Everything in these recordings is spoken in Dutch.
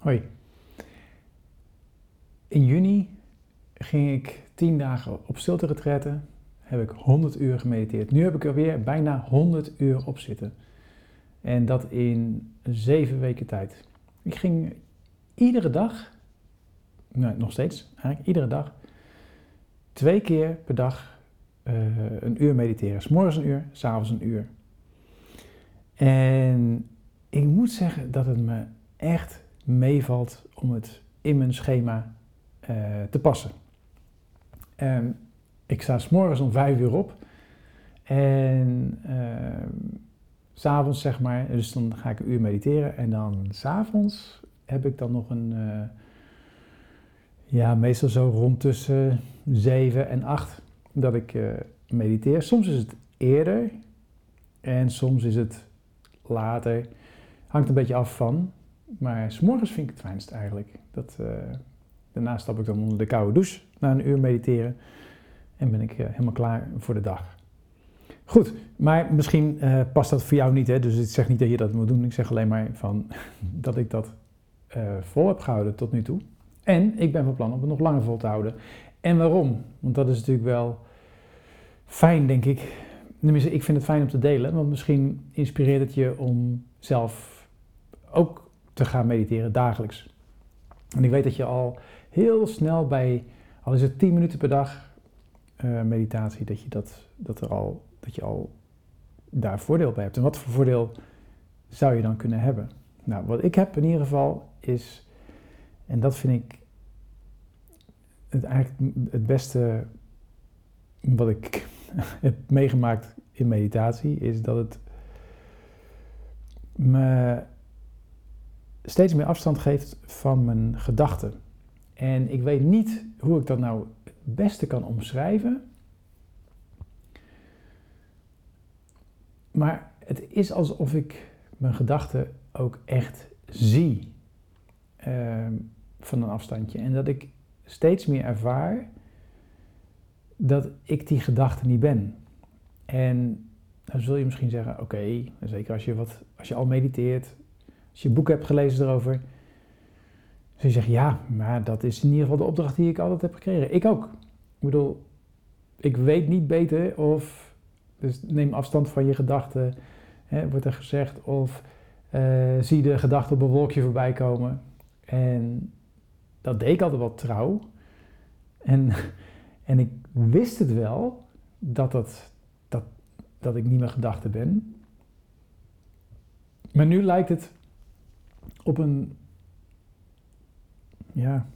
Hoi. In juni ging ik 10 dagen op stilte retretten. Heb ik 100 uur gemediteerd. Nu heb ik er weer bijna 100 uur op zitten. En dat in 7 weken tijd. Ik ging iedere dag, nee, nog steeds, eigenlijk iedere dag, twee keer per dag uh, een uur mediteren. S morgens een uur, s'avonds een uur. En ik moet zeggen dat het me echt meevalt om het in mijn schema uh, te passen. Um, ik sta s'morgens om vijf uur op en uh, s'avonds zeg maar, dus dan ga ik een uur mediteren en dan s'avonds heb ik dan nog een, uh, ja meestal zo rond tussen zeven en acht dat ik uh, mediteer. Soms is het eerder en soms is het later. Hangt een beetje af van. Maar s'morgens vind ik het fijnst eigenlijk. Dat, uh, daarna stap ik dan onder de koude douche na een uur mediteren. En ben ik uh, helemaal klaar voor de dag. Goed, maar misschien uh, past dat voor jou niet. Hè? Dus ik zeg niet dat je dat moet doen. Ik zeg alleen maar van, dat ik dat vol heb gehouden tot nu toe. En ik ben van plan om het nog langer vol te houden. En waarom? Want dat is natuurlijk wel fijn, denk ik. Tenminste, ik vind het fijn om te delen. Want misschien inspireert het je om zelf ook te gaan mediteren dagelijks. En ik weet dat je al heel snel bij, al is het 10 minuten per dag uh, meditatie, dat je, dat, dat, er al, dat je al daar voordeel bij hebt. En wat voor voordeel zou je dan kunnen hebben? Nou, wat ik heb in ieder geval is, en dat vind ik het, eigenlijk het beste wat ik heb meegemaakt in meditatie, is dat het me steeds meer afstand geeft van mijn gedachten. En ik weet niet hoe ik dat nou het beste kan omschrijven. Maar het is alsof ik mijn gedachten ook echt zie uh, van een afstandje. En dat ik steeds meer ervaar dat ik die gedachte niet ben. En dan zul je misschien zeggen: oké, zeker als je, wat, als je al mediteert, als je boek hebt gelezen erover. Dus je zegt, ja, maar dat is in ieder geval de opdracht die ik altijd heb gekregen. Ik ook. Ik bedoel, ik weet niet beter of, dus neem afstand van je gedachten, hè, wordt er gezegd, of uh, zie de gedachten op een wolkje voorbij komen. En dat deed ik altijd wel trouw. En, en ik wist het wel, dat, dat, dat, dat ik niet meer gedachten ben. Maar nu lijkt het op een ja,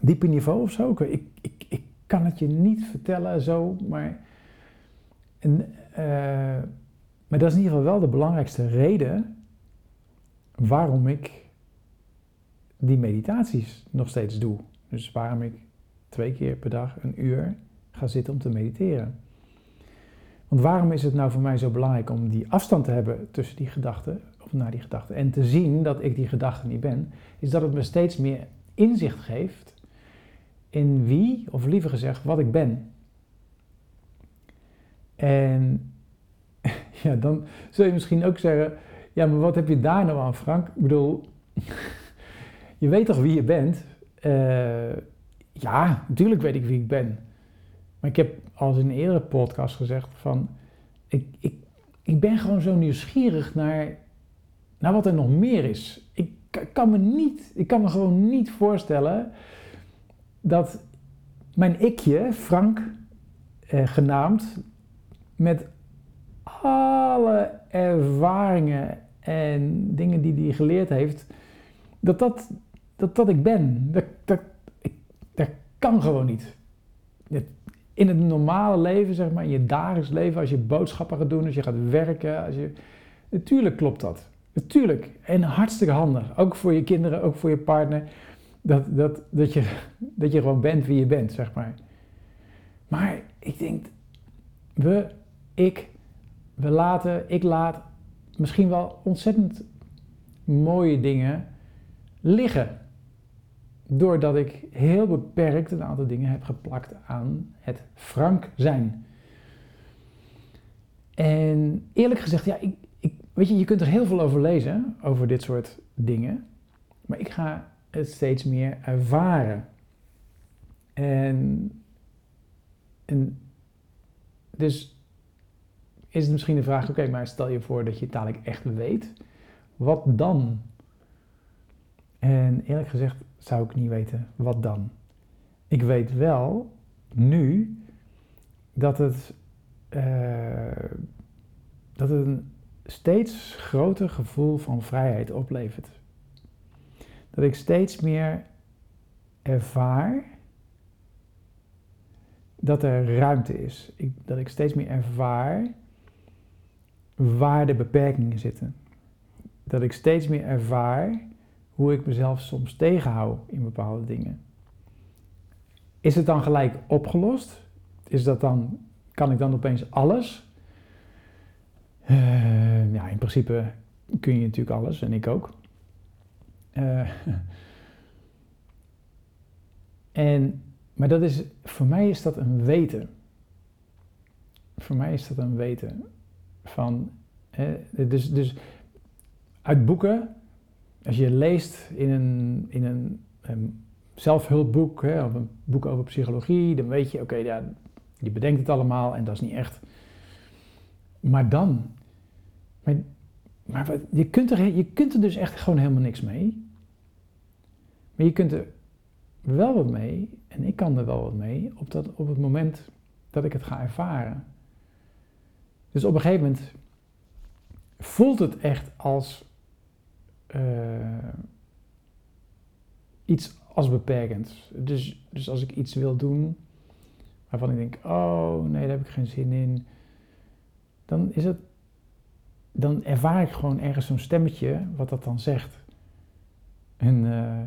dieper niveau of zo. Ik, ik, ik kan het je niet vertellen zo, maar, en, uh, maar dat is in ieder geval wel de belangrijkste reden waarom ik die meditaties nog steeds doe. Dus waarom ik twee keer per dag een uur ga zitten om te mediteren. Want waarom is het nou voor mij zo belangrijk om die afstand te hebben tussen die gedachten naar die gedachten. En te zien dat ik die gedachte niet ben, is dat het me steeds meer inzicht geeft in wie, of liever gezegd, wat ik ben. En ja, dan zul je misschien ook zeggen, ja, maar wat heb je daar nou aan, Frank? Ik bedoel, je weet toch wie je bent? Uh, ja, natuurlijk weet ik wie ik ben. Maar ik heb al in een eerdere podcast gezegd van, ik, ik, ik ben gewoon zo nieuwsgierig naar naar wat er nog meer is. Ik kan me, niet, ik kan me gewoon niet voorstellen dat mijn ikje, Frank eh, genaamd, met alle ervaringen en dingen die hij geleerd heeft, dat dat, dat, dat ik ben. Dat, dat, dat kan gewoon niet. In het normale leven, zeg maar, in je dagelijks leven, als je boodschappen gaat doen, als je gaat werken, als je, natuurlijk klopt dat. Natuurlijk. En hartstikke handig. Ook voor je kinderen, ook voor je partner. Dat, dat, dat, je, dat je gewoon bent wie je bent, zeg maar. Maar ik denk, we, ik, we laten, ik laat misschien wel ontzettend mooie dingen liggen. Doordat ik heel beperkt een aantal dingen heb geplakt aan het frank zijn. En eerlijk gezegd, ja, ik, weet je, je kunt er heel veel over lezen, over dit soort dingen. Maar ik ga het steeds meer ervaren. En, en dus is het misschien de vraag, oké, maar stel je voor dat je het dadelijk echt weet. Wat dan? En eerlijk gezegd zou ik niet weten wat dan. Ik weet wel nu dat het, uh, dat een steeds groter gevoel van vrijheid oplevert. Dat ik steeds meer ervaar dat er ruimte is. Ik, dat ik steeds meer ervaar waar de beperkingen zitten. Dat ik steeds meer ervaar hoe ik mezelf soms tegenhoud in bepaalde dingen. Is het dan gelijk opgelost? Is dat dan, kan ik dan opeens alles? Uh, ja, in principe kun je natuurlijk alles en ik ook. Uh, en, maar dat is, voor mij is dat een weten. Voor mij is dat een weten. Van, dus, dus uit boeken, als je leest in een, in een, een zelfhulpboek hè, of een boek over psychologie, dan weet je, oké, ja, je bedenkt het allemaal en dat is niet echt. Maar dan, maar, maar je, kunt er, je kunt er dus echt gewoon helemaal niks mee. Maar je kunt er wel wat mee, en ik kan er wel wat mee, op, dat, op het moment dat ik het ga ervaren. Dus op een gegeven moment voelt het echt als uh, iets als beperkend. Dus, dus als ik iets wil doen waarvan ik denk, oh nee, daar heb ik geen zin in, dan is het, dan ervaar ik gewoon ergens zo'n stemmetje wat dat dan zegt. En uh,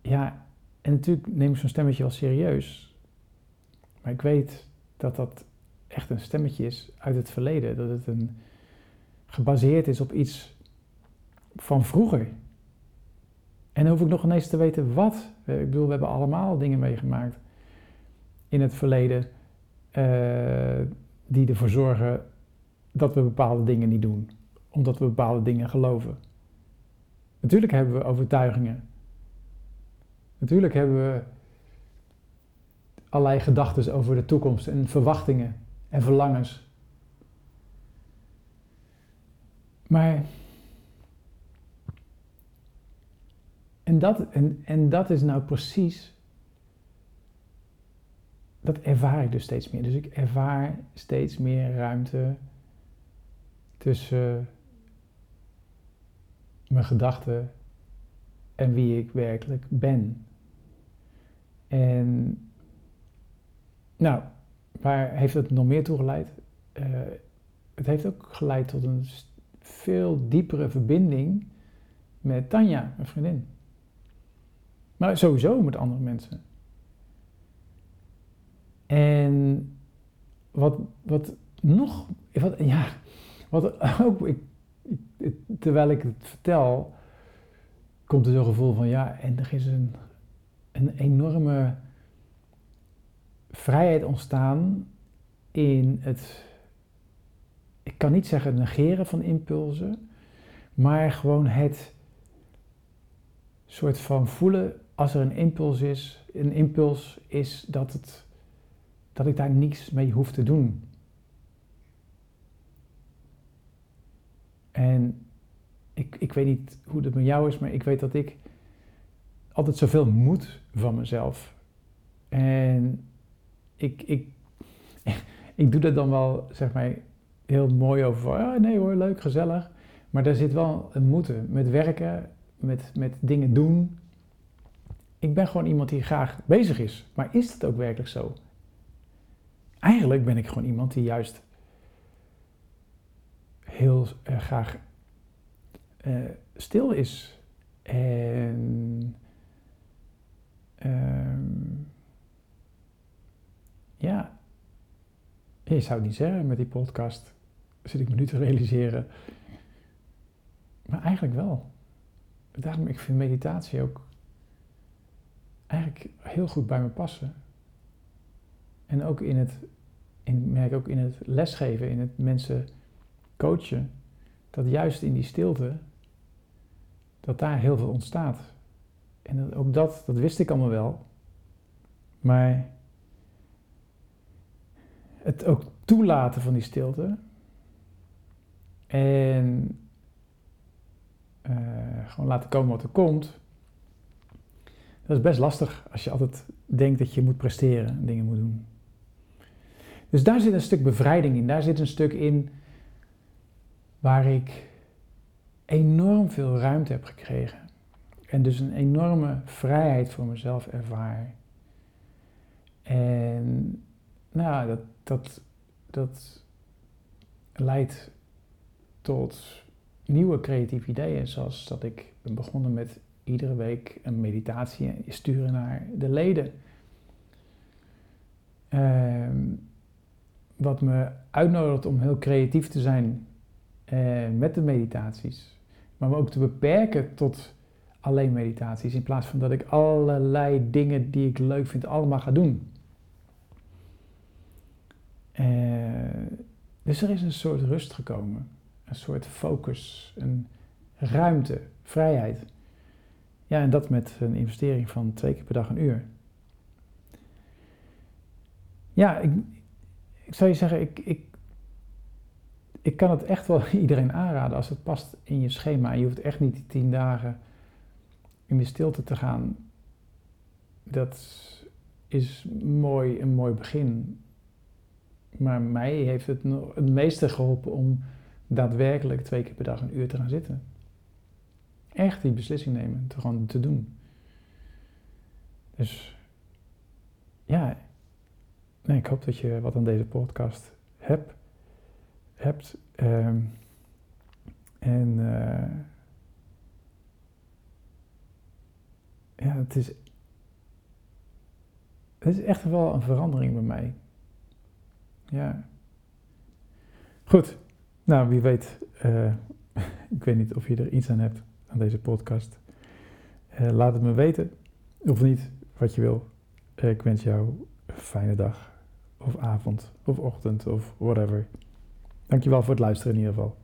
ja, en natuurlijk neem ik zo'n stemmetje wel serieus. Maar ik weet dat dat echt een stemmetje is uit het verleden. Dat het een, gebaseerd is op iets van vroeger. En dan hoef ik nog ineens te weten wat. Ik bedoel, we hebben allemaal dingen meegemaakt in het verleden uh, die ervoor zorgen dat we bepaalde dingen niet doen, omdat we bepaalde dingen geloven. Natuurlijk hebben we overtuigingen. Natuurlijk hebben we allerlei gedachten over de toekomst en verwachtingen en verlangens. Maar. En dat, en, en dat is nou precies. Dat ervaar ik dus steeds meer. Dus ik ervaar steeds meer ruimte tussen mijn gedachten en wie ik werkelijk ben. En nou, waar heeft het nog meer toe geleid? Uh, het heeft ook geleid tot een veel diepere verbinding met Tanja, mijn vriendin. Maar sowieso met andere mensen. En wat, wat nog, wat, ja, wat ook, ik, terwijl ik het vertel, komt er zo'n gevoel van ja, en er is een, een enorme vrijheid ontstaan in het, ik kan niet zeggen negeren van impulsen, maar gewoon het soort van voelen als er een impuls is, een impuls is dat, het, dat ik daar niets mee hoef te doen. En ik, ik weet niet hoe dat met jou is, maar ik weet dat ik altijd zoveel moet van mezelf. En ik, ik, ik doe dat dan wel, zeg maar, heel mooi over van, ah, nee hoor, leuk, gezellig. Maar daar zit wel een moeten met werken, met, met dingen doen. Ik ben gewoon iemand die graag bezig is. Maar is dat ook werkelijk zo? Eigenlijk ben ik gewoon iemand die juist heel uh, graag uh, stil is. En um, ja, je zou het niet zeggen met die podcast, zit ik me nu te realiseren. Maar eigenlijk wel. Daarom, ik vind meditatie ook eigenlijk heel goed bij me passen. En ook in het, in, merk ook in het lesgeven, in het mensen coachen, dat juist in die stilte dat daar heel veel ontstaat. En ook dat, dat wist ik allemaal wel. Maar het ook toelaten van die stilte. En uh, gewoon laten komen wat er komt. Dat is best lastig als je altijd denkt dat je moet presteren en dingen moet doen. Dus daar zit een stuk bevrijding in. Daar zit een stuk in waar ik enorm veel ruimte heb gekregen. En dus een enorme vrijheid voor mezelf ervaar. En nou, dat, dat, dat leidt tot nieuwe creatieve ideeën. Zoals dat ik ben begonnen met iedere week een meditatie sturen naar de leden. Ehm, wat me uitnodigt om heel creatief te zijn eh, met de meditaties. Maar me ook te beperken tot alleen meditaties. In plaats van dat ik allerlei dingen die ik leuk vind allemaal ga doen. Uh, dus er is een soort rust gekomen. Een soort focus, een ruimte, vrijheid. Ja, en dat met een investering van twee keer per dag een uur. Ja, ik, ik zou je zeggen, ik, ik, ik kan het echt wel iedereen aanraden als het past in je schema. Je hoeft echt niet die tien dagen in de stilte te gaan. Dat is mooi, een mooi begin. Maar mij heeft het het meeste geholpen om daadwerkelijk twee keer per dag een uur te gaan zitten. Echt die beslissing nemen, te gewoon te doen. Dus ja, nee, ik hoop dat je wat aan deze podcast hebt. hebt ehm, en uh, ja, het is, het is echt wel een verandering bij mij. Ja. Goed. Nou, wie weet. Uh, ik weet niet of je er iets aan hebt deze podcast. Uh, laat het me weten. Of niet, wat je wil. Uh, ik wens jou een fijne dag. Of avond. Of ochtend. Of whatever. Dankjewel voor het luisteren in ieder geval.